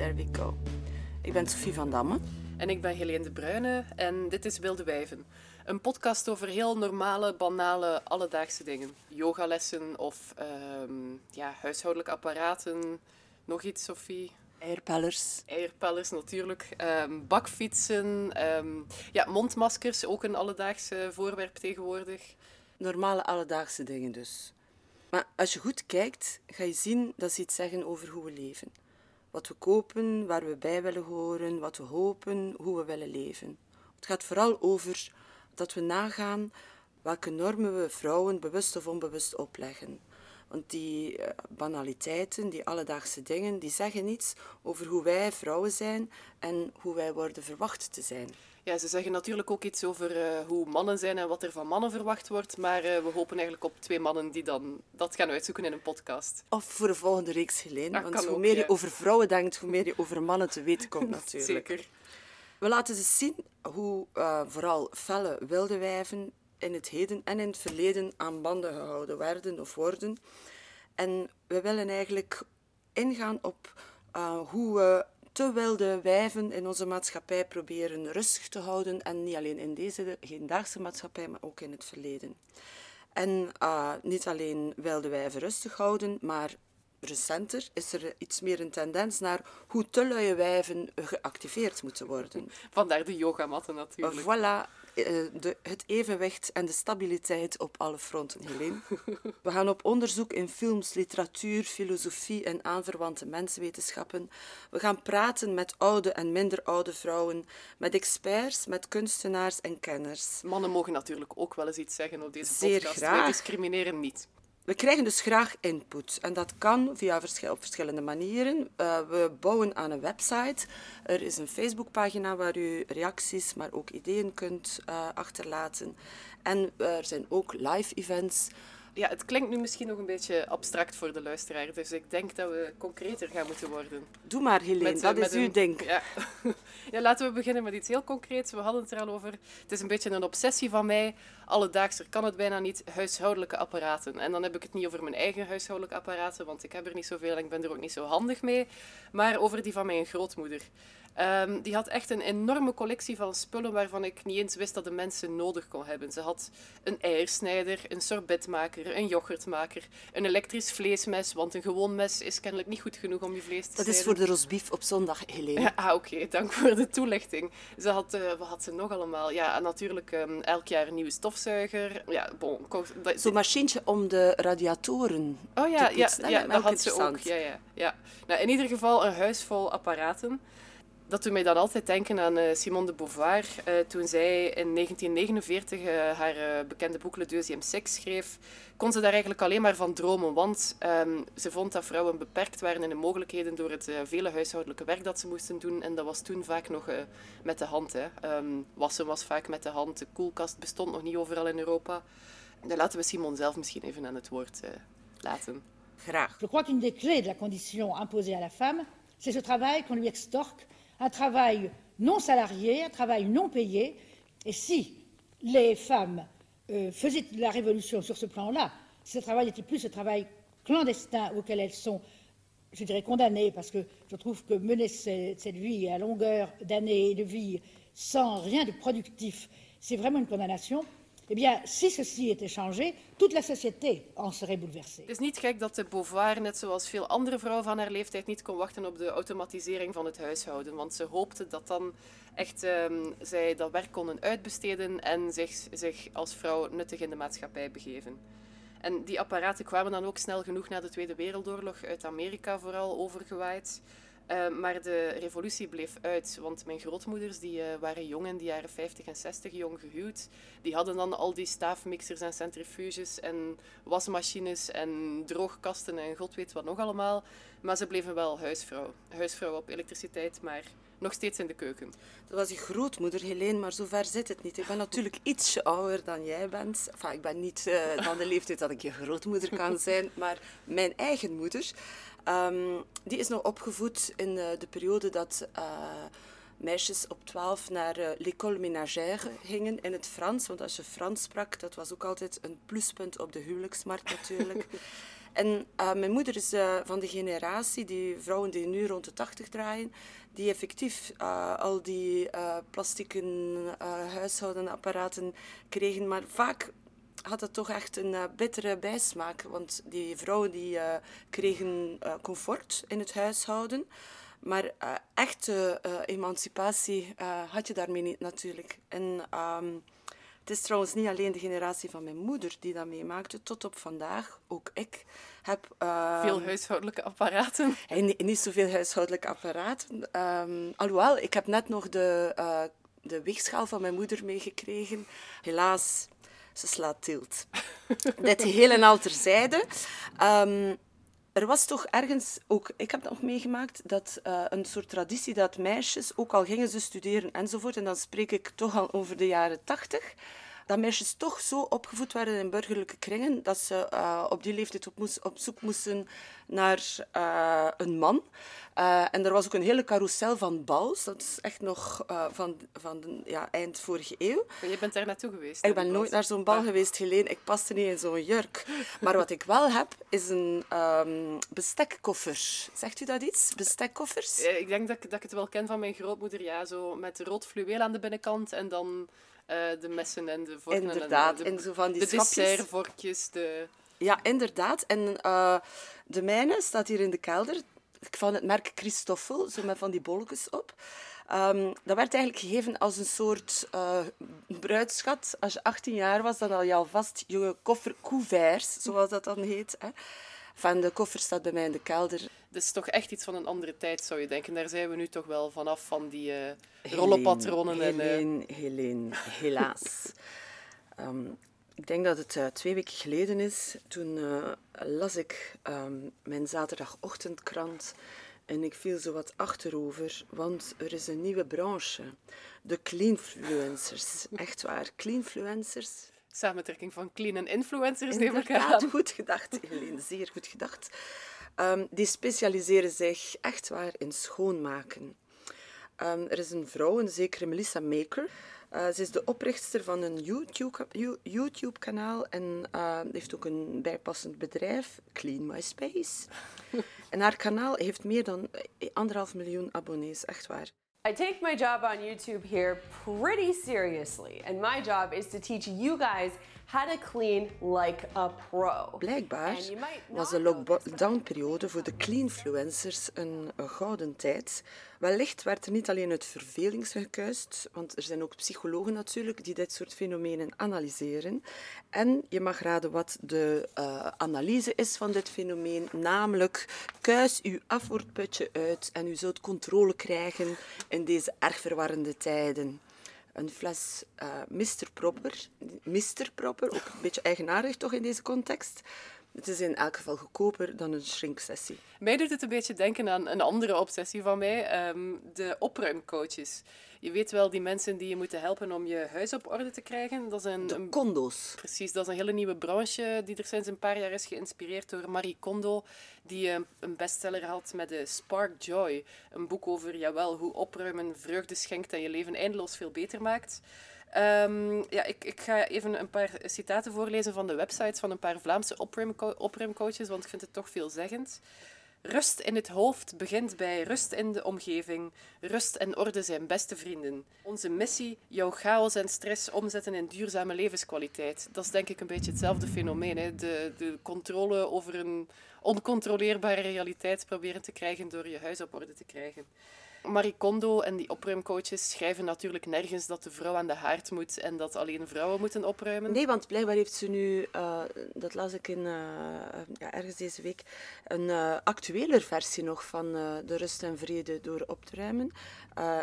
there we go. Ik ben Sophie van Damme. En ik ben Helene de Bruyne en dit is Wilde Wijven. Een podcast over heel normale, banale, alledaagse dingen. Yogalessen of ehm, ja, huishoudelijke apparaten. Nog iets, Sophie? Eierpellers. Eierpellers natuurlijk. Ehm, bakfietsen. ehm, ja, mondmaskers, ook een alledaagse voorwerp tegenwoordig. Normale alledaagse dingen dus. Maar als je goed kijkt, ga je zien dat ze iets zeggen over hoe we leven. Wat we kopen, waar we bij willen horen, wat we hopen, hoe we willen leven. Het gaat vooral over dat we nagaan welke normen we vrouwen bewust of onbewust opleggen. Want die eh, banaliteiten, die alledaagse dingen, die zeggen iets over hoe wij vrouwen zijn en hoe wij worden verwacht te zijn. Ja, ze zeggen natuurlijk ook iets over eh, hoe mannen zijn en wat er van mannen verwacht wordt. Maar eh, we hopen eigenlijk op twee mannen die dan dat gaan uitzoeken in een podcast. Of voor de volgende reeks. Dat Want hoe ook, meer ja. je over vrouwen denkt, hoe meer je over mannen te weten komt natuurlijk. Zeker. We laten ze zien hoe eh, vooral felle wilde wijven in het heden en in het verleden aan banden gehouden werden of worden. En we willen eigenlijk ingaan op hoe we te wilde wijven in onze maatschappij proberen rustig te houden. En niet alleen in deze hedendaagse maatschappij, maar ook in het verleden. En eh, niet alleen wilde wijven rustig houden, maar recenter is er iets meer een tendens naar hoe te luie wijven geactiveerd moeten worden. Vandaar de yogamatten natuurlijk. Voilà, de, het evenwicht en de stabiliteit op alle fronten, Helene. We gaan op onderzoek in films, literatuur, filosofie en aanverwante menswetenschappen. We gaan praten met oude en minder oude vrouwen, met experts, met kunstenaars en kenners. Mannen mogen natuurlijk ook wel eens iets zeggen op deze Zeer podcast. graag. Wij discrimineren niet. We krijgen dus graag input en dat kan via op verschillende manieren. Eh, we bouwen aan een website. Er is een Facebookpagina waar u reacties, maar ook ideeën kunt eh, achterlaten. En er zijn ook live events. Ja, het klinkt nu misschien nog een beetje abstract voor de luisteraar. Dus ik denk dat we concreter gaan moeten worden. Doe maar, Helene, Met, dat met is uw ding. Ja. ja, laten we beginnen met iets heel concreets. We hadden het er al over. Het is een beetje een obsessie van mij. Alledaags, er kan het bijna niet, huishoudelijke apparaten. En dan heb ik het niet over mijn eigen huishoudelijke apparaten, want ik heb er niet zoveel en ik ben er ook niet zo handig mee. Maar over die van mijn grootmoeder. Ehm, die had echt een enorme collectie van spullen waarvan ik niet eens wist dat de mensen nodig kon hebben. Ze had een eiersnijder, een sorbetmaker, een yoghurtmaker, een elektrisch vleesmes, want een gewoon mes is kennelijk niet goed genoeg om je vlees te Dat is snijden. voor de rosbief op zondag, Helene. Ja, ah, oké, dank voor de toelichting. Ze had, eh, wat had ze nog allemaal? Ja, natuurlijk ehm, elk jaar een nieuwe stofzuiger. Ja, bon, dat- Zo'n machientje om de radiatoren Oh ja, te ja, poetsen. hè? ja Ook dat had ze ook. Ja, ja, ja. Nou, in ieder geval een huis vol apparaten. Dat doet mij dan altijd denken aan eh, Simone de Beauvoir. eh, toen zij in 1949 eh, haar eh, bekende boek Le Deuxième Sexe schreef, kon ze daar eigenlijk alleen maar van dromen. Want ehm, ze vond dat vrouwen beperkt waren in de mogelijkheden door het vele huishoudelijke werk dat ze moesten doen. En dat was toen vaak nog eh, met de hand. Hè. Ehm, wassen was vaak met de hand. De koelkast bestond nog niet overal in Europa. Dan laten we Simone zelf misschien even aan het woord eh, laten. Graag. Je crois qu'une des clés de la condition imposée à la femme, c'est ce travail qu'on lui extorque, un travail non salarié, un travail non payé. Et si les femmes euh, faisaient la révolution sur ce plan-là, ce travail n'était plus ce travail clandestin auquel elles sont, je dirais, condamnées, parce que je trouve que mener ce- cette vie à longueur d'années de vie sans rien de productif, c'est vraiment une condamnation. Eh bien, si ceci était changé, toute la société en. Het is niet gek dat de Beauvoir, net zoals veel andere vrouwen van haar leeftijd, niet kon wachten op de automatisering van het huishouden. Want ze hoopte dat dan echt ehm, zij dat werk konden uitbesteden en zich, zich als vrouw nuttig in de maatschappij begeven. En die apparaten kwamen dan ook snel genoeg na de Tweede Wereldoorlog uit Amerika vooral overgewaaid. Eh, maar de revolutie bleef uit, want mijn grootmoeders die, eh, waren jong in de jaren 50 en 60, jong gehuwd. Die hadden dan al die staafmixers en centrifuges en wasmachines en droogkasten en god weet wat nog allemaal. Maar ze bleven wel huisvrouw. Huisvrouw op elektriciteit, maar nog steeds in de keuken. Dat was je grootmoeder, Helene, maar zover zit het niet. Ik ben natuurlijk ietsje ouder dan jij bent. Ik ben niet eh, van de leeftijd dat ik je grootmoeder kan zijn, maar mijn eigen moeder, ehm, die is nog opgevoed in eh, de periode dat eh, meisjes op 12 naar eh, l'école ménagère gingen in het Frans. Want als je Frans sprak, dat was ook altijd een pluspunt op de huwelijksmarkt natuurlijk. En uh, mijn moeder is uh, van de generatie, die vrouwen die nu rond de 80 draaien, die effectief uh, al die plastieken huishoudenapparaten kregen. Maar vaak had het toch echt een bittere bijsmaak. Want die vrouwen die kregen comfort in het huishouden. Maar echte emancipatie had je daarmee niet natuurlijk. En... Um, het is trouwens niet alleen de generatie van mijn moeder die dat meemaakte. Tot op vandaag, ook ik, heb... Uh, Veel huishoudelijke apparaten. Niet, niet zoveel huishoudelijke apparaten. Um, alhoewel, ik heb net nog de, de weegschaal van mijn moeder meegekregen. Helaas, ze slaat tilt. Dit geheel en terzijde. Um, er was toch ergens, ook ik heb dat nog meegemaakt, dat uh, een soort traditie dat meisjes, ook al gingen ze studeren enzovoort, en dan spreek ik toch al over de jaren tachtig, dat meisjes toch zo opgevoed werden in burgerlijke kringen dat ze uh, op die leeftijd op, moest, op zoek moesten naar uh, een man. Uh, en er was ook een hele carousel van bals. Dat is echt nog van, van de, ja, eind vorige eeuw. Maar je bent daar naartoe geweest? Ik ben nooit naar zo'n bal ah. geweest, Helene. Ik paste niet in zo'n jurk. Maar wat ik wel heb, is een um, bestekkoffer. Zegt u dat iets? Bestekkoffers? Ik denk dat ik, dat ik het wel ken van mijn grootmoeder. Ja, zo met rood fluweel aan de binnenkant en dan de messen en de vorken. Inderdaad, en de, en zo van die de dessertvorkjes. De... Ja, inderdaad. En uh, de mijne staat hier in de kelder. Van het merk Christoffel, zo met van die bolletjes op. Um, dat werd eigenlijk gegeven als een soort uh, bruidschat. Als je 18 jaar was, dan had je alvast je koffer couverts, zoals dat dan heet. Hè. Van de koffer staat bij mij in de kelder. Dat is toch echt iets van een andere tijd, zou je denken. Daar zijn we nu toch wel vanaf van die uh, rollenpatronen. Helene, en, uh... Helene, helaas. um, ik denk dat het uh, twee weken geleden is. Toen las ik um, mijn zaterdagochtendkrant en ik viel zo wat achterover, want er is een nieuwe branche. De cleanfluencers. Echt waar, cleanfluencers samentrekking van clean en influencers, neem ik aan. goed gedacht, Helene, zeer goed gedacht. Um, die specialiseren zich echt waar in schoonmaken. Um, er is een vrouw, een zekere Melissa Maker. Uh, ze is de oprichter van een YouTube-kanaal YouTube en uh, heeft ook een bijpassend bedrijf, Clean My Space. en haar kanaal heeft meer dan anderhalf miljoen abonnees, echt waar. I take my job on YouTube here pretty seriously, and my job is to teach you guys how to clean like a pro. Blijkbaar was de lockdown-periode voor de cleanfluencers een, een gouden tijd. Wellicht werd er niet alleen uit verveling gekuist, want er zijn ook psychologen natuurlijk die dit soort fenomenen analyseren. En je mag raden wat de uh, analyse is van dit fenomeen, namelijk kuis uw afvoerputje uit en u zult controle krijgen in deze erg verwarrende tijden een fles uh, Mr. Proper. Mr. Proper, ook een beetje eigenaardig toch in deze context. Het is in elk geval goedkoper dan een shrinksessie. Mij doet het een beetje denken aan een andere obsessie van mij, um, de opruimcoaches. Je weet wel, die mensen die je moeten helpen om je huis op orde te krijgen. Dat is een, de condo's. Precies, dat is een hele nieuwe branche die er sinds een paar jaar is geïnspireerd door Marie Kondo, die eh, een bestseller had met de Spark Joy. Een boek over, jawel, hoe opruimen vreugde schenkt en je leven eindeloos veel beter maakt. Um, ja, ik, ik ga even een paar citaten voorlezen van de websites van een paar Vlaamse opruimcoaches, want ik vind het toch veelzeggend. Rust in het hoofd begint bij rust in de omgeving. Rust en orde zijn beste vrienden. Onze missie, jouw chaos en stress omzetten in duurzame levenskwaliteit. Dat is denk ik een beetje hetzelfde fenomeen. Hè? De, de controle over een oncontroleerbare realiteit proberen te krijgen door je huis op orde te krijgen. Marie Kondo en die opruimcoaches schrijven natuurlijk nergens dat de vrouw aan de haard moet en dat alleen vrouwen moeten opruimen. Nee, want blijkbaar heeft ze nu, uh, dat las ik in, uh, ja, ergens deze week, een uh, actueler versie nog van de rust en vrede door op te ruimen.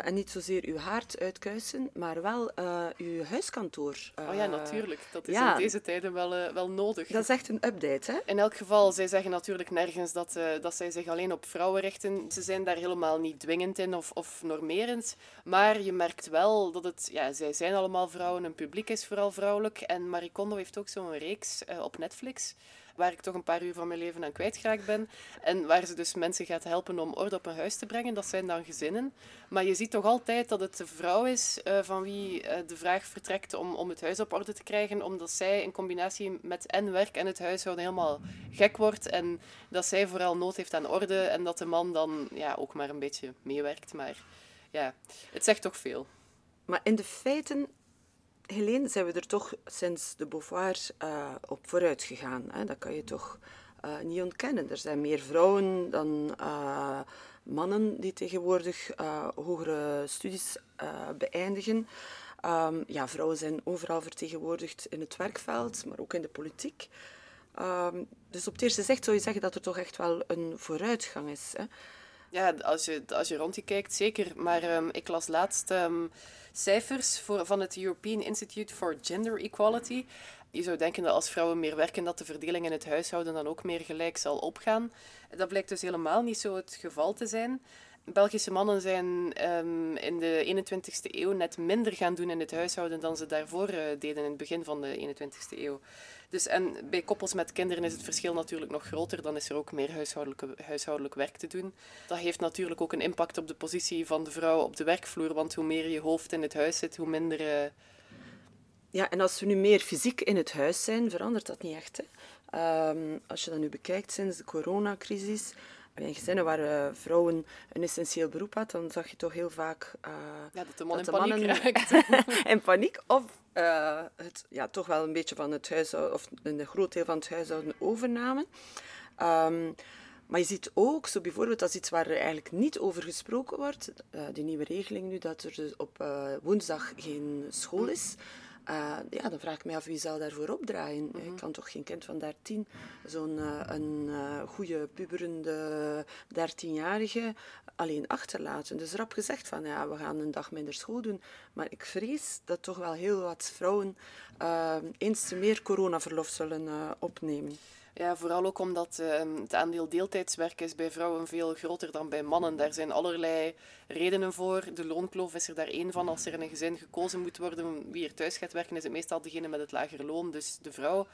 En niet zozeer uw haard uitkuisen, maar wel uw huiskantoor. oh ja, natuurlijk. Dat is in deze tijden wel, wel nodig. Dat is echt een update, hè? In elk geval, zij zeggen natuurlijk nergens dat, dat zij zich alleen op vrouwen richten. Ze zijn daar helemaal niet dwingend in of, of normerend. Maar je merkt wel dat het, ja, zij zijn allemaal vrouwen, een publiek is vooral vrouwelijk. En Marie Kondo heeft ook zo'n reeks uh, op Netflix. Waar ik toch een paar uur van mijn leven aan kwijtgeraakt ben. En waar ze dus mensen gaat helpen om orde op een huis te brengen. Dat zijn dan gezinnen. Maar je ziet toch altijd dat het de vrouw is uh, van wie uh, de vraag vertrekt om, om het huis op orde te krijgen. Omdat zij in combinatie met en werk en het huishouden helemaal gek wordt. En dat zij vooral nood heeft aan orde. En dat de man dan ja, ook maar een beetje meewerkt. Maar ja, het zegt toch veel. Maar in de feiten Helene, zijn we er toch sinds de Beauvoir uh, op vooruit gegaan. Hè? Dat kan je toch uh, niet ontkennen. Er zijn meer vrouwen dan uh, mannen die tegenwoordig hogere studies beëindigen. Um, ja, vrouwen zijn overal vertegenwoordigd in het werkveld, maar ook in de politiek. Um, dus op het eerste zicht zou je zeggen dat er toch echt wel een vooruitgang is. Hè? Ja, als je, als je rond je kijkt, zeker. Maar um, ik las laatst cijfers voor, van het European Institute for Gender Equality. Je zou denken dat als vrouwen meer werken, dat de verdeling in het huishouden dan ook meer gelijk zal opgaan. Dat blijkt dus helemaal niet zo het geval te zijn. Belgische mannen zijn um, in de 21ste eeuw net minder gaan doen in het huishouden dan ze daarvoor uh, deden in het begin van de 21ste eeuw. Dus, en bij koppels met kinderen is het verschil natuurlijk nog groter. Dan is er ook meer huishoudelijk, werk te doen. Dat heeft natuurlijk ook een impact op de positie van de vrouw op de werkvloer. Want hoe meer je hoofd in het huis zit, hoe minder... Uh... Ja, en als we nu meer fysiek in het huis zijn, verandert dat niet echt. Hè? Um, als je dat nu bekijkt sinds de coronacrisis, in gezinnen waar uh, vrouwen een essentieel beroep hadden, dan zag je toch heel vaak... Uh, ja, dat de man in paniek raakt. in paniek. Of uh, het, ja, toch wel een beetje van het huishouden, of een groot deel van het huishouden overnamen. Um, maar je ziet ook, zo bijvoorbeeld, dat is iets waar er eigenlijk niet over gesproken wordt, die nieuwe regeling nu, dat er dus op woensdag geen school is. Uh, ja, dan vraag ik me af wie zou daarvoor opdraaien. Mm -hmm. Ik kan toch geen kind van 13, zo'n uh, een uh, goede puberende 13-jarige, alleen achterlaten. Dus rap gezegd van ja, we gaan een dag minder school doen. Maar ik vrees dat toch wel heel wat vrouwen eens te meer coronaverlof zullen opnemen. Ja, vooral ook omdat uh, het aandeel deeltijdswerk is bij vrouwen veel groter dan bij mannen. Daar zijn allerlei redenen voor. De loonkloof is er daar één van. Als er in een gezin gekozen moet worden wie er thuis gaat werken, is het meestal degene met het lagere loon, dus de vrouw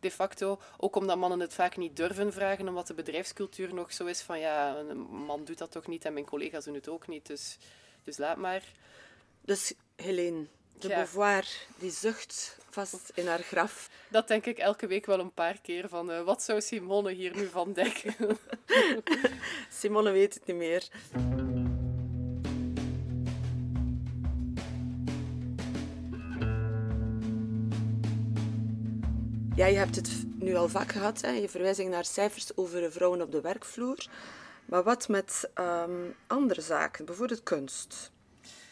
de facto. Ook omdat mannen het vaak niet durven vragen, omdat de bedrijfscultuur nog zo is van ja, een man doet dat toch niet en mijn collega's doen het ook niet, dus, dus laat maar. Dus Helene, de ja. Beauvoir die zucht vast in haar graf. Dat denk ik elke week wel een paar keer van uh, wat zou Simone hier nu van denken? Simone weet het niet meer. Ja, je hebt het nu al vaak gehad, hè? je verwijzing naar cijfers over vrouwen op de werkvloer. Maar wat met um, andere zaken, bijvoorbeeld kunst?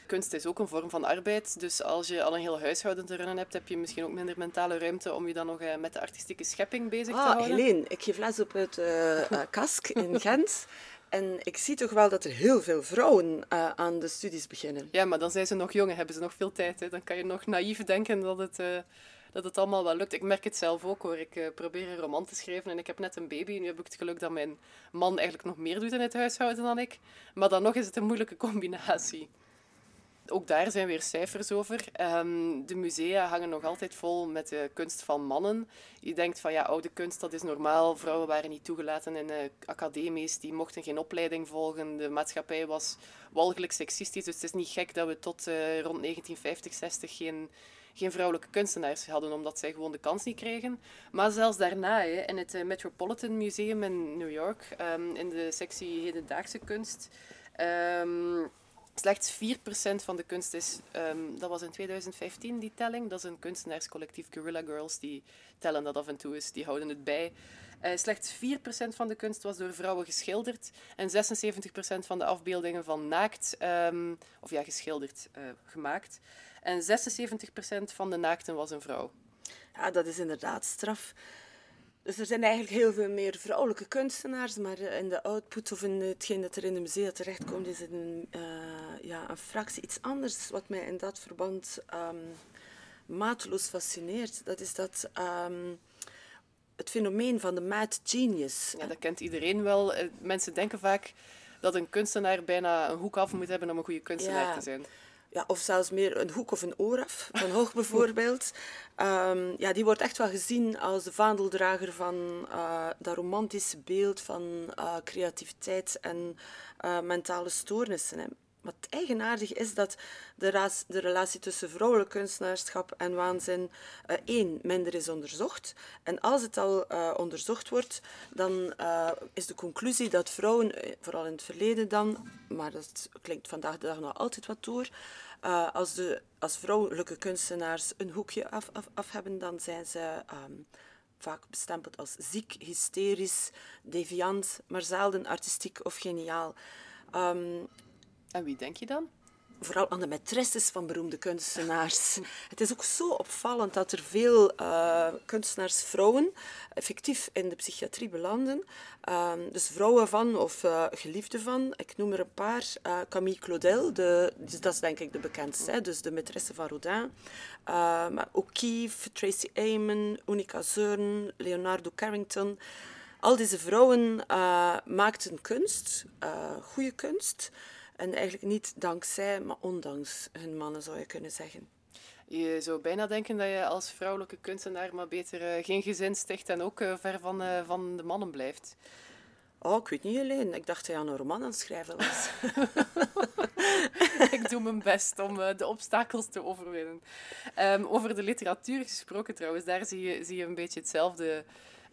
Kunst is ook een vorm van arbeid. Dus als je al een heel huishouden te runnen hebt, heb je misschien ook minder mentale ruimte om je dan nog uh, met de artistieke schepping bezig ah, te houden. Helene, ik geef les op het uh, KASK in Gent. En ik zie toch wel dat er heel veel vrouwen aan de studies beginnen. Ja, maar dan zijn ze nog jong en hebben ze nog veel tijd. Hè. Dan kan je nog naïef denken dat het dat het allemaal wel lukt. Ik merk het zelf ook hoor. Ik uh, probeer een roman te schrijven en ik heb net een baby. Nu heb ik het geluk dat mijn man eigenlijk nog meer doet in het huishouden dan ik. Maar dan nog is het een moeilijke combinatie. Ook daar zijn weer cijfers over. Um, de musea hangen nog altijd vol met de kunst van mannen. Je denkt van ja, oude kunst dat is normaal. Vrouwen waren niet toegelaten in uh, academies, die mochten geen opleiding volgen. De maatschappij was walgelijk seksistisch. Dus het is niet gek dat we tot uh, rond 1950, 60 geen, geen vrouwelijke kunstenaars hadden, omdat zij gewoon de kans niet kregen. Maar zelfs daarna, hè, in het uh, Metropolitan Museum in New York, um, in de sectie hedendaagse kunst. Um, Slechts 4% van de kunst is, um, dat was in 2015 die telling, dat is een kunstenaarscollectief Guerrilla Girls, die tellen dat af en toe eens, die houden het bij. Uh, slechts 4% van de kunst was door vrouwen geschilderd en 76% van de afbeeldingen van naakt, um, of ja, geschilderd, uh, gemaakt. En 76% van de naakten was een vrouw. Ja, dat is inderdaad straf. Dus er zijn eigenlijk heel veel meer vrouwelijke kunstenaars, maar in de output of in hetgeen dat er in de musea terechtkomt, is het een, uh, ja, een fractie iets anders wat mij in dat verband um, mateloos fascineert. Dat is dat um, het fenomeen van de mad genius. Ja, dat kent iedereen wel. Mensen denken vaak dat een kunstenaar bijna een hoek af moet hebben om een goede kunstenaar ja. te zijn. Ja, of zelfs meer een hoek of een oor af, van Hoog bijvoorbeeld. Ehm, ja, die wordt echt wel gezien als de vaandeldrager van uh, dat romantische beeld van uh, creativiteit en uh, mentale stoornissen. Wat eigenaardig is dat de, de, relatie tussen vrouwelijk kunstenaarschap en waanzin uh, één, minder is onderzocht. En als het al uh, onderzocht wordt, dan uh, is de conclusie dat vrouwen, vooral in het verleden dan, maar dat klinkt vandaag de dag nog altijd wat door, als, de, als vrouwelijke kunstenaars een hoekje af, af, hebben, dan zijn ze um, vaak bestempeld als ziek, hysterisch, deviant, maar zelden artistiek of geniaal. Um, en wie denk je dan? Vooral aan de maîtresses van beroemde kunstenaars. Het is ook zo opvallend dat er veel uh, kunstenaarsvrouwen effectief in de psychiatrie belanden. Uh, dus vrouwen van of uh, geliefden van. Ik noem er een paar. Uh, Camille Claudel, de, dus dat is denk ik de bekendste. Dus de maîtresse van Rodin. maar O'Keeffe, Tracy Emin, Unica Zurn, Leonardo Carrington. Al deze vrouwen maakten kunst, goede kunst. En eigenlijk niet dankzij, maar ondanks hun mannen, zou je kunnen zeggen. Je zou bijna denken dat je als vrouwelijke kunstenaar maar beter uh, geen gezin sticht en ook uh, ver van, uh, van de mannen blijft. Oh, ik weet niet alleen. Ik dacht dat je aan een roman aan het schrijven was. ik doe mijn best om de obstakels te overwinnen. Um, over de literatuur gesproken trouwens, daar zie je, zie je een beetje hetzelfde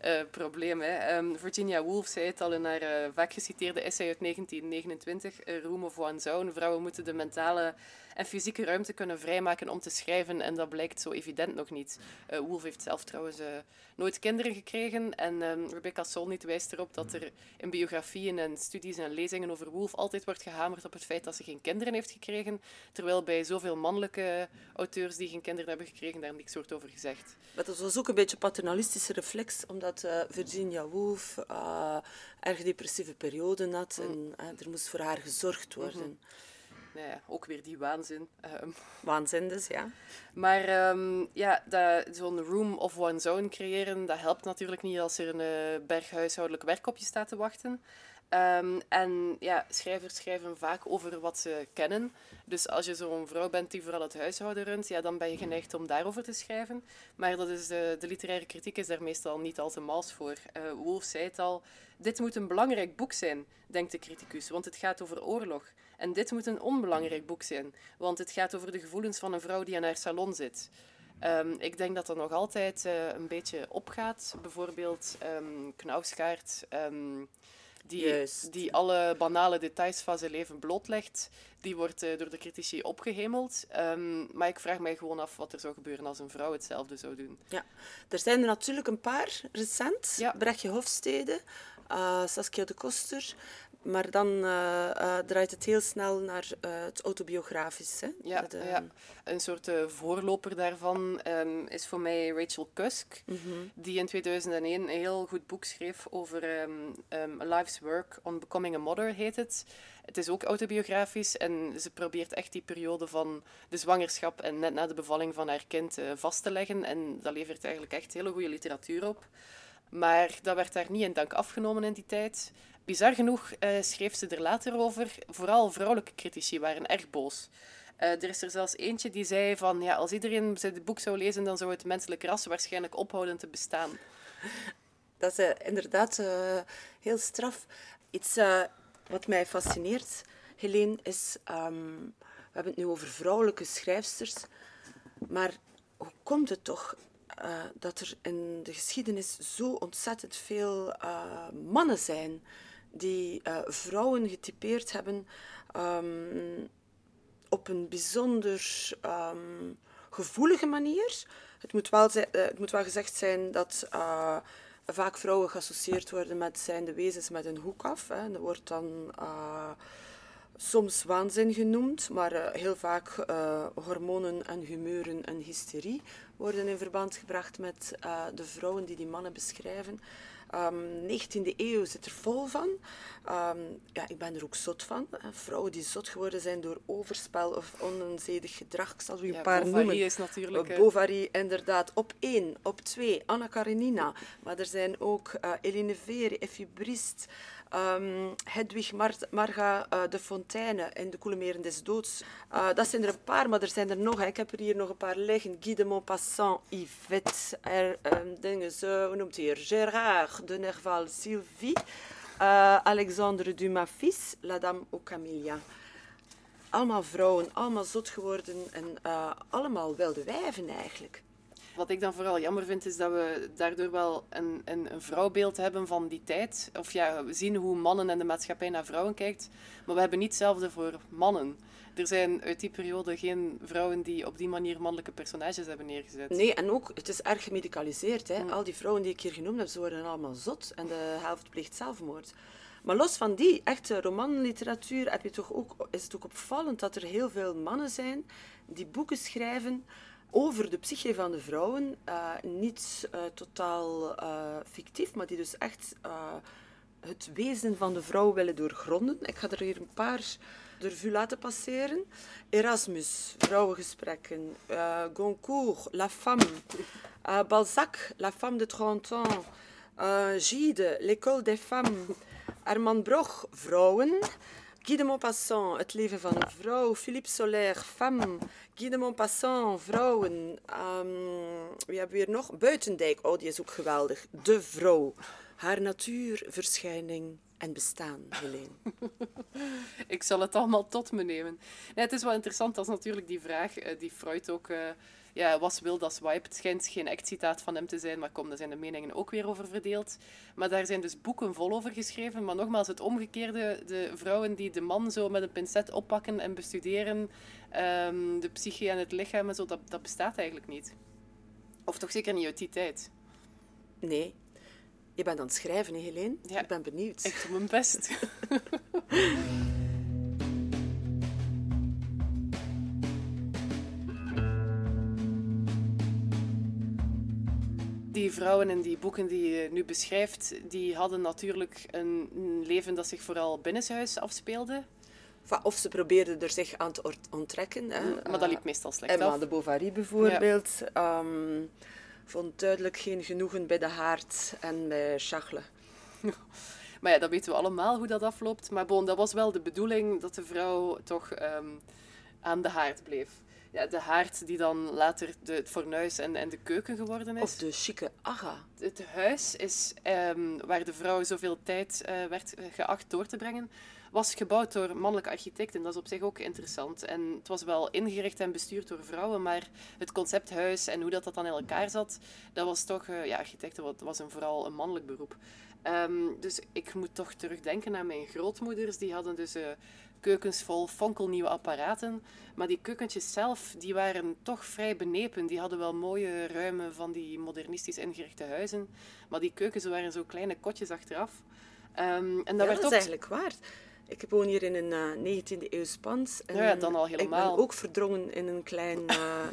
uh, probleem. Hè. Um, Virginia Woolf zei het al in haar uh, vaak geciteerde essay uit 1929, uh, Room of One Zone. Vrouwen moeten de mentale en fysieke ruimte kunnen vrijmaken om te schrijven. En dat blijkt zo evident nog niet. Uh, Woolf heeft zelf trouwens uh, nooit kinderen gekregen. En um, Rebecca Solnit wijst erop dat er in biografieën en studies en lezingen over Woolf altijd wordt gehamerd op het feit dat ze geen kinderen heeft gekregen. Terwijl bij zoveel mannelijke auteurs die geen kinderen hebben gekregen, daar niks wordt over gezegd. Maar dat was ook een beetje een paternalistische reflex, omdat uh, Virginia Woolf erg depressieve perioden had. Mm. En er moest voor haar gezorgd worden. Mm -hmm nou ja, ook weer die waanzin. Um, waanzin dus, ja. Maar um, ja, zo'n room of one zone creëren, dat helpt natuurlijk niet als er een berg huishoudelijk werk op je staat te wachten. Um, en ja, schrijvers schrijven vaak over wat ze kennen. Dus als je zo'n vrouw bent die vooral het huishouden runt, ja, dan ben je geneigd om daarover te schrijven. Maar dat is de, de literaire kritiek is daar meestal niet al te mals voor. Uh, Wolf zei het al, dit moet een belangrijk boek zijn, denkt de criticus, want het gaat over oorlog. En dit moet een onbelangrijk boek zijn, want het gaat over de gevoelens van een vrouw die aan haar salon zit. Um, ik denk dat dat nog altijd uh, een beetje opgaat. Bijvoorbeeld um, die, die alle banale details van zijn leven blootlegt, die wordt uh, door de critici opgehemeld. maar ik vraag mij gewoon af wat er zou gebeuren als een vrouw hetzelfde zou doen. Ja, er zijn er natuurlijk een paar recent. Ja. Brechtje Hofstede, uh, Saskia de Koster. Maar dan uh, uh, draait het heel snel naar het autobiografisch. Hè? Ja, de, ja, een soort voorloper daarvan um, is voor mij Rachel Cusk, mm -hmm. die in 2001 een heel goed boek schreef over um, um, A Life's Work on Becoming a Mother, heet het. Het is ook autobiografisch en ze probeert echt die periode van de zwangerschap en net na de bevalling van haar kind vast te leggen. En dat levert eigenlijk echt hele goede literatuur op. Maar dat werd daar niet in dank afgenomen in die tijd. Bizar genoeg uh, schreef ze er later over. Vooral vrouwelijke critici waren erg boos. Uh, er is er zelfs eentje die zei van ja, als iedereen het boek zou lezen, dan zou het menselijke ras waarschijnlijk ophouden te bestaan. Dat is uh, inderdaad heel straf. Iets wat mij fascineert, Helene, is... Um, we hebben het nu over vrouwelijke schrijfsters. Maar hoe komt het toch uh, dat er in de geschiedenis zo ontzettend veel uh, mannen zijn die uh, vrouwen getypeerd hebben um, op een bijzonder um, gevoelige manier. Het moet, wel het moet wel gezegd zijn dat vaak vrouwen geassocieerd worden met zijnde wezens met een hoek af. Hè. Dat wordt dan soms waanzin genoemd, maar uh, heel vaak uh, hormonen en humeuren en hysterie worden in verband gebracht met uh, de vrouwen die die mannen beschrijven. Um, 19e eeuw zit er vol van. Um, ja, ik ben er ook zot van. Vrouwen die zot geworden zijn door overspel of onzedig gedrag. Ik zal u een ja, paar Bovary noemen. is natuurlijk... Uh, Bovary, inderdaad. Op één. Op twee, Anna Karenina. Maar er zijn ook uh, Eline Vere, Effie Briest, ehm, Hedwig Mar Marga uh, de Fontaine in De Koele Meren des Doods. Uh, dat zijn er een paar, maar er zijn er nog. Ik heb er hier nog een paar liggen. Guy de Maupassant, Yvette, er, um, dingen, zo, hoe noemt hij hier? Gérard de Nerval, Sylvie, uh, Alexandre Dumas fils, La Dame au Camilla allemaal vrouwen, allemaal zot geworden en uh, allemaal wilde wijven eigenlijk. Wat ik dan vooral jammer vind, is dat we daardoor wel een, een, een vrouwbeeld hebben van die tijd. Of ja, we zien hoe mannen en de maatschappij naar vrouwen kijkt, maar we hebben niet hetzelfde voor mannen. Er zijn uit die periode geen vrouwen die op die manier mannelijke personages hebben neergezet. Nee, en ook, het is erg gemedicaliseerd. Hè? Mm. Al die vrouwen die ik hier genoemd heb, ze worden allemaal zot en de helft pleegt zelfmoord. Maar los van die echte romanliteratuur heb je toch ook, is het ook opvallend dat er heel veel mannen zijn die boeken schrijven over de psyche van de vrouwen. Uh, niet uh, totaal uh, fictief, maar die dus echt het wezen van de vrouw willen doorgronden. Ik ga er hier een paar de revue laten passeren. Erasmus, vrouwengesprekken. Goncourt, La Femme. Balzac, La Femme de 30 ans. Gide, L'école des femmes. Armand Broch, vrouwen. Guy de Maupassant, Het leven van een vrouw. Philippe Solaire, Femme. Guy de Maupassant, Vrouwen. Um, wie hebben we hier nog? Buitendijk, oh die is ook geweldig. De vrouw. Haar natuur, verschijning en bestaan, Helene. Ik zal het allemaal tot me nemen. Het is wel interessant, dat is natuurlijk die vraag uh, die Freud ook... Uh, ja, was wil dat swipe. Het schijnt geen echt citaat van hem te zijn, maar kom, daar zijn de meningen ook weer over verdeeld. Maar daar zijn dus boeken vol over geschreven. Maar nogmaals, het omgekeerde, de vrouwen die de man zo met een pincet oppakken en bestuderen, um, de psyche en het lichaam en zo, dat, dat bestaat eigenlijk niet. Of toch zeker niet uit die tijd. Nee. Je bent aan het schrijven, hè, Helene? Ja. Ik ben benieuwd. Ik doe mijn best. die vrouwen in die boeken die je nu beschrijft, die hadden natuurlijk een leven dat zich vooral binnenshuis afspeelde. Of ze probeerden er zich aan te onttrekken. Hè. Mm, maar dat liep meestal slecht Emma af. de Bovary bijvoorbeeld ja. um, vond duidelijk geen genoegen bij de haard en bij Charles. maar ja, dat weten we allemaal hoe dat afloopt. Maar bon, dat was wel de bedoeling dat de vrouw toch um, aan de haard bleef ja, de haard die dan later de, het fornuis en, en de keuken geworden is. Of de chique aga. Het huis is, um, waar de vrouw zoveel tijd uh, werd geacht door te brengen, was gebouwd door mannelijke architecten. Dat is op zich ook interessant. En het was wel ingericht en bestuurd door vrouwen, maar het concept huis en hoe dat, dat dan in elkaar zat, dat was toch, uh, ja, architecten was een, vooral een mannelijk beroep. Um, dus ik moet toch terugdenken aan mijn grootmoeders. Die hadden dus uh, keukens vol fonkelnieuwe apparaten. Maar die keukentjes zelf, die waren toch vrij benepen. Die hadden wel mooie, ruime, van die modernistisch ingerichte huizen. Maar die keukens waren zo kleine kotjes achteraf. Um, en dat, ja, werd dat is eigenlijk waar. Ik woon hier in een uh, 19e eeuw pand. En ja, dan al helemaal. Ik ben ook verdrongen in een klein uh,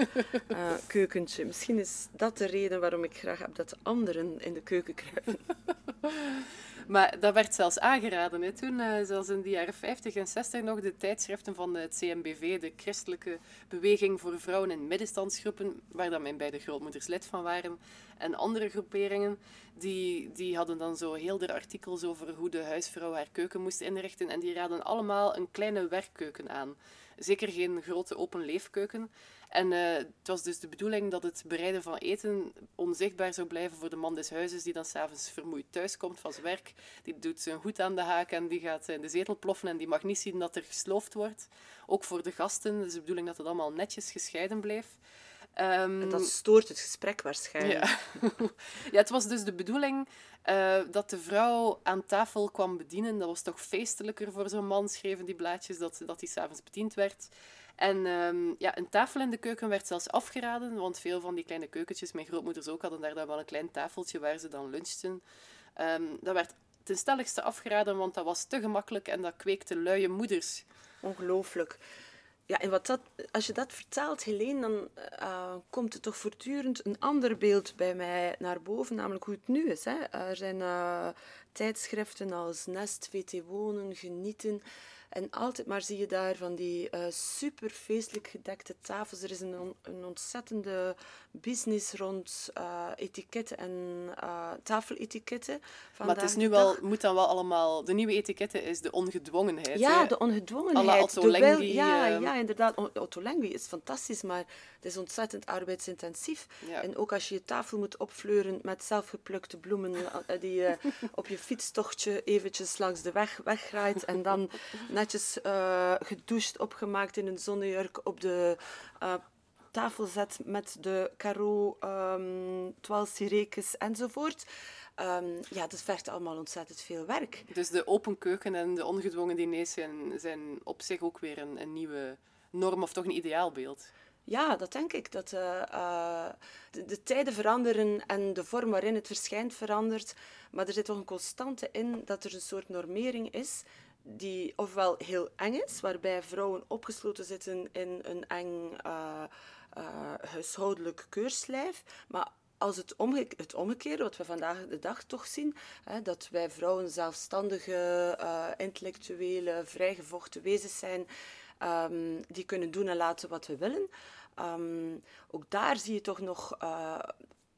uh, keukentje. Misschien is dat de reden waarom ik graag heb dat anderen in de keuken kruipen. Maar dat werd zelfs aangeraden. Hè. Toen, zelfs in de jaren 50 en 60 nog, de tijdschriften van het CMBV, de Christelijke Beweging voor Vrouwen in Middenstandsgroepen, waar dan mijn beide grootmoeders lid van waren, en andere groeperingen, die, die hadden dan zo heel de artikels over hoe de huisvrouw haar keuken moest inrichten. En die raden allemaal een kleine werkkeuken aan. Zeker geen grote open leefkeuken. En uh, het was dus de bedoeling dat het bereiden van eten onzichtbaar zou blijven voor de man des huizes, die dan s'avonds vermoeid thuiskomt van zijn werk. Die doet zijn hoed aan de haak en die gaat in de zetel ploffen en die mag niet zien dat er gesloofd wordt. Ook voor de gasten, dus de bedoeling dat het allemaal netjes gescheiden bleef. Um, en dat stoort het gesprek waarschijnlijk. Ja, ja het was dus de bedoeling uh, dat de vrouw aan tafel kwam bedienen. Dat was toch feestelijker voor zo'n man, schreven die blaadjes, dat, dat hij s'avonds bediend werd. En um, ja, een tafel in de keuken werd zelfs afgeraden, want veel van die kleine keukentjes, mijn grootmoeders ook, hadden daar dan wel een klein tafeltje waar ze dan lunchten. Um, dat werd ten stelligste afgeraden, want dat was te gemakkelijk en dat kweekte luie moeders. Ongelooflijk. Ja, en wat dat, als je dat vertelt, Helene, dan uh, komt er toch voortdurend een ander beeld bij mij naar boven, namelijk hoe het nu is. Hè. Er zijn uh, tijdschriften als Nest, VT Wonen, Genieten, En altijd maar zie je daar van die uh, super feestelijk gedekte tafels. Er is een, on, een ontzettende business rond uh, etiketten en uh, tafeletiketten. Maar het is nu wel, moet dan wel allemaal... De nieuwe etiketten is de ongedwongenheid. Ja, hè? de ongedwongenheid. Otto Lengi, ja, ehm. ja, inderdaad. Otto Lengi is fantastisch, maar het is ontzettend arbeidsintensief. Ja. En ook als je je tafel moet opfleuren met zelfgeplukte bloemen die je op je fietstochtje eventjes langs de weg weggraait en dan netjes uh, gedoucht, opgemaakt in een zonnejurk op de uh, tafel zet met de caro, um, twaalf sirekes enzovoort. Um, ja, dat vergt allemaal ontzettend veel werk. Dus de open keuken en de ongedwongen diners zijn, zijn op zich ook weer een, een nieuwe norm of toch een ideaalbeeld. Ja, dat denk ik. Dat, uh, uh, de, de, tijden veranderen en de vorm waarin het verschijnt verandert. Maar er zit toch een constante in dat er een soort normering is die ofwel heel eng is, waarbij vrouwen opgesloten zitten in een eng uh, huishoudelijk keurslijf. Maar als het, omge het omgekeerde, wat we vandaag de dag toch zien, hè, dat wij vrouwen zelfstandige, intellectuele, vrijgevochten wezens zijn, Um, die kunnen doen en laten wat we willen. Um, ook daar zie je toch nog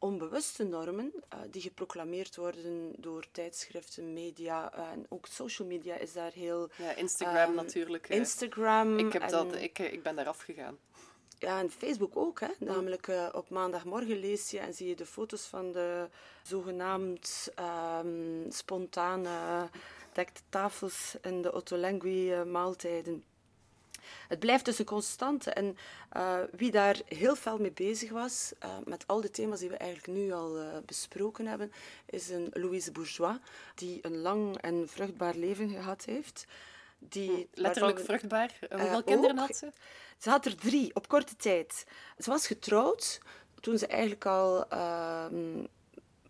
onbewuste normen uh, die geproclameerd worden door tijdschriften, media uh, en ook social media is daar heel... Ja, Instagram um, natuurlijk. Instagram. Ik, heb en, dat, ik, ik ben daar afgegaan. Ja, en Facebook ook. Hè. Namelijk uh, op maandagmorgen lees je en zie je de foto's van de zogenaamd um, spontane dekte tafels in de Ottolenghi maaltijden. Het blijft dus een constante. En uh, wie daar heel fel mee bezig was, uh, met al de thema's die we eigenlijk nu al uh, besproken hebben, is een Louise Bourgeois, die een lang en vruchtbaar leven gehad heeft. Die, Letterlijk waarvan, vruchtbaar. Hoeveel kinderen ook, had ze? Ze had er drie, op korte tijd. Ze was getrouwd toen ze eigenlijk al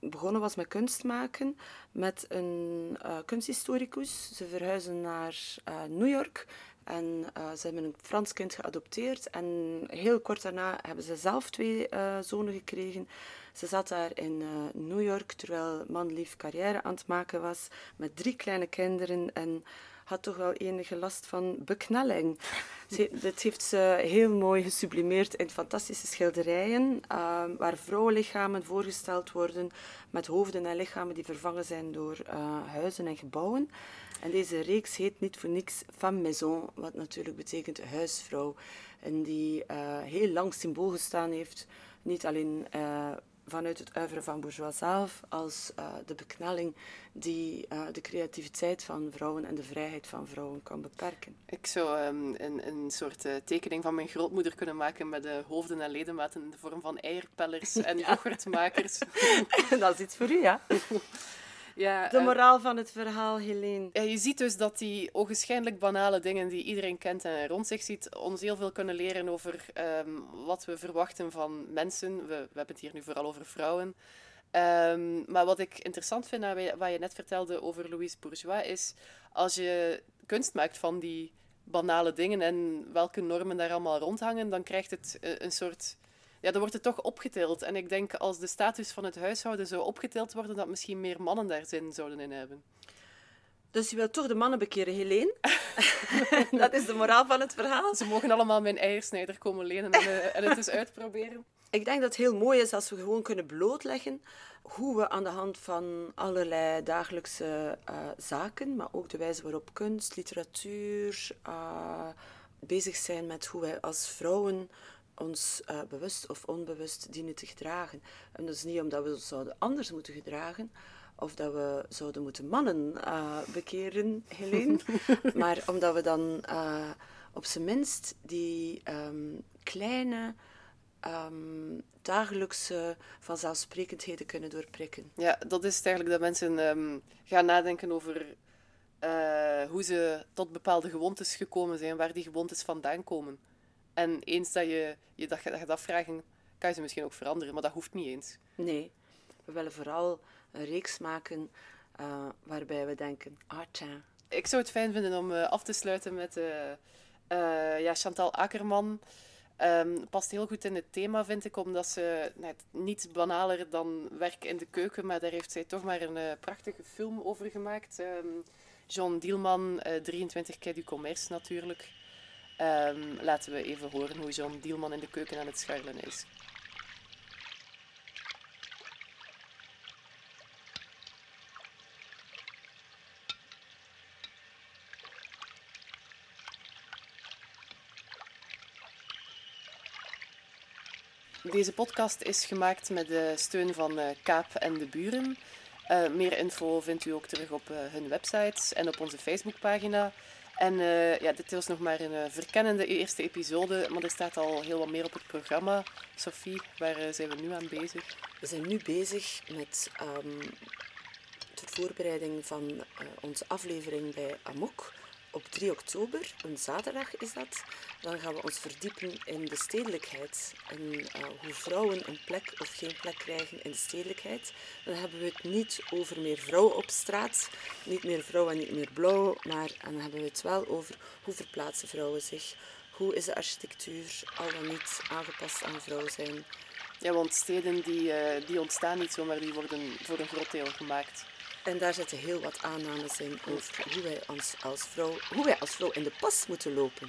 begonnen was met kunst maken met een kunsthistoricus. Ze verhuizen naar New York en uh, ze hebben een Frans kind geadopteerd. En heel kort daarna hebben ze zelf twee uh, zonen gekregen. Ze zat daar in uh, New York terwijl man lief carrière aan het maken was. Met drie kleine kinderen. En had toch wel enige last van beknelling. Ze, heeft ze heel mooi gesublimeerd in fantastische schilderijen. waar vrouwenlichamen voorgesteld worden. Met hoofden en lichamen die vervangen zijn door huizen en gebouwen. En deze reeks heet niet voor niks Femme Maison, wat natuurlijk betekent huisvrouw. En die uh, heel lang symbool gestaan heeft, niet alleen uh, vanuit het uiveren van Bourgeois zelf, als uh, de beknelling die de creativiteit van vrouwen en de vrijheid van vrouwen kan beperken. Ik zou um, een, een soort tekening van mijn grootmoeder kunnen maken met de hoofden en ledematen in de vorm van eierpellers en yoghurtmakers. Dat is iets voor u, ja. Ja, de moraal uh, van het verhaal, Helene. Ja, je ziet dus dat die ogenschijnlijk banale dingen die iedereen kent en rond zich ziet, ons heel veel kunnen leren over um, wat we verwachten van mensen. We, we hebben het hier nu vooral over vrouwen. Um, maar wat ik interessant vind aan wat je net vertelde over Louise Bourgeois, is als je kunst maakt van die banale dingen en welke normen daar allemaal rondhangen, dan krijgt het een soort ja, dan wordt het toch opgetild. En ik denk als de status van het huishouden zou opgetild worden, dat misschien meer mannen daar zin zouden in hebben. Dus je wilt toch de mannen bekeren, Helene? dat is de moraal van het verhaal. Ze mogen allemaal mijn eiersnijder komen lenen en, uh, en het eens uitproberen. Ik denk dat het heel mooi is als we gewoon kunnen blootleggen hoe we aan de hand van allerlei dagelijkse uh, zaken, maar ook de wijze waarop kunst, literatuur uh, bezig zijn met hoe wij als vrouwen ons uh, bewust of onbewust dienen te gedragen. En dat is niet omdat we ons zouden anders moeten gedragen, of dat we zouden moeten mannen uh, bekeren, Helene, maar omdat we dan uh, op zijn minst die um, kleine um, dagelijkse vanzelfsprekendheden kunnen doorprikken. Ja, dat is het eigenlijk dat mensen um, gaan nadenken over hoe ze tot bepaalde gewoontes gekomen zijn, waar die gewoontes vandaan komen. En eens dat je je dat gaat afvragen, kan je ze misschien ook veranderen, maar dat hoeft niet eens. Nee, we willen vooral een reeks maken uh, waarbij we denken, ah tja. Ik zou het fijn vinden om uh, af te sluiten met uh, ja, Chantal Akkerman. Um, past heel goed in het thema, vind ik, omdat ze net niets banaler dan werk in de keuken, maar daar heeft zij toch maar een prachtige film over gemaakt. Um, John Dielman, 23 Quai du Commerce natuurlijk. Ehm, laten we even horen hoe John Dielman in de keuken aan het scharrelen is. Deze podcast is gemaakt met de steun van uh, Kaap en de Buren. Uh, meer info vindt u ook terug op uh, hun websites en op onze Facebookpagina. En ja, dit was nog maar een verkennende eerste episode, maar er staat al heel wat meer op het programma. Sophie, waar zijn we nu aan bezig? We zijn nu bezig met de voorbereiding van onze aflevering bij Amok op 3 oktober, een zaterdag is dat, dan gaan we ons verdiepen in de stedelijkheid en uh, hoe vrouwen een plek of geen plek krijgen in de stedelijkheid. Dan hebben we het niet over meer vrouwen op straat, niet meer vrouw en niet meer blauw, maar dan hebben we het wel over hoe verplaatsen vrouwen zich, hoe is de architectuur al dan niet aangepast aan vrouw zijn. Ja, want steden die, uh, die ontstaan niet zomaar, die worden voor een groot deel gemaakt. En daar zitten heel wat aannames in over hoe wij als, als, vrouw, hoe wij als vrouw in de pas moeten lopen.